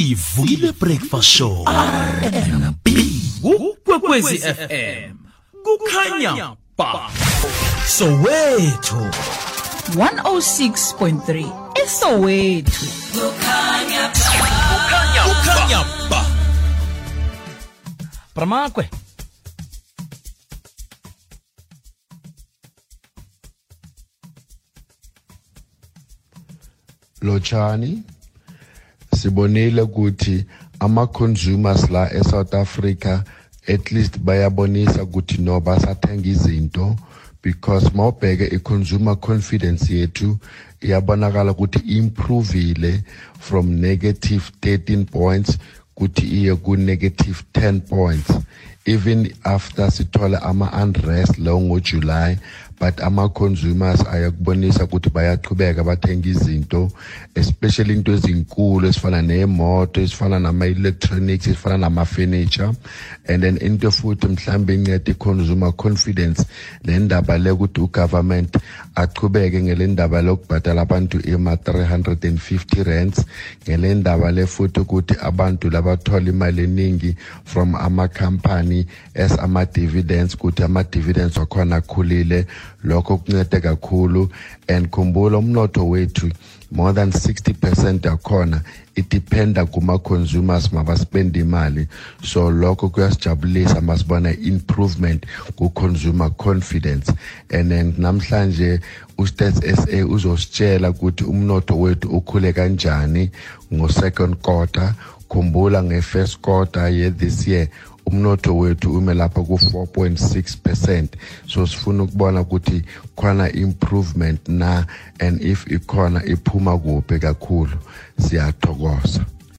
sivukile breakfast show. Rnb ukwekwezi fm kukhanya ba soweto 106.3 esowethu kukhanya ba bramakwe Lochani sibonile ukuthi ama consumers la eSouth Africa at least bayabonisa ukuthi no basathenga izinto because mawubheke i-consumer confidence yethu iyabonakala ukuthi improvile from negative 13 points kuthi iye ku-negative 10 points. Even after sithola ama-unrest lawo ngojuly but ama-consumers ayakubonisa ukuthi bayaqhubeka bathenga izinto especially into ezinkulu ezifana nemoto ezifana nama-electronics ezifana nama-furniture. And then into futhi mhlawumbe inceda i-consumer confidence le ndaba le ukuthi ugovernment achubeke ngele ndaba lokubhadala abantu ima-350 rands. Ngele ndaba le futhi ukuthi abantu labathola imali eningi from amakhampani as ama-dividends ukuthi ama-dividends wakhona akhulile lokho kuncede kakhulu and khumbula umnotho wethu more than 60% yakhona idependa kuma-consumers mabaspenda imali. So lokho kuyasijabulisa masibona improvement ku-consumer confidence. And then namhlanje ustats sa uzositshela ukuthi umnotho wethu ukhule kanjani ngo-second quarter. Khumbula nge-first quarter ye-this year umnotho wethu ume lapha ku-4.6 percent. So sifuna ukubona ukuthi khona improvement na and if ikhona iphuma kuphi kakhulu. Siyathokoza.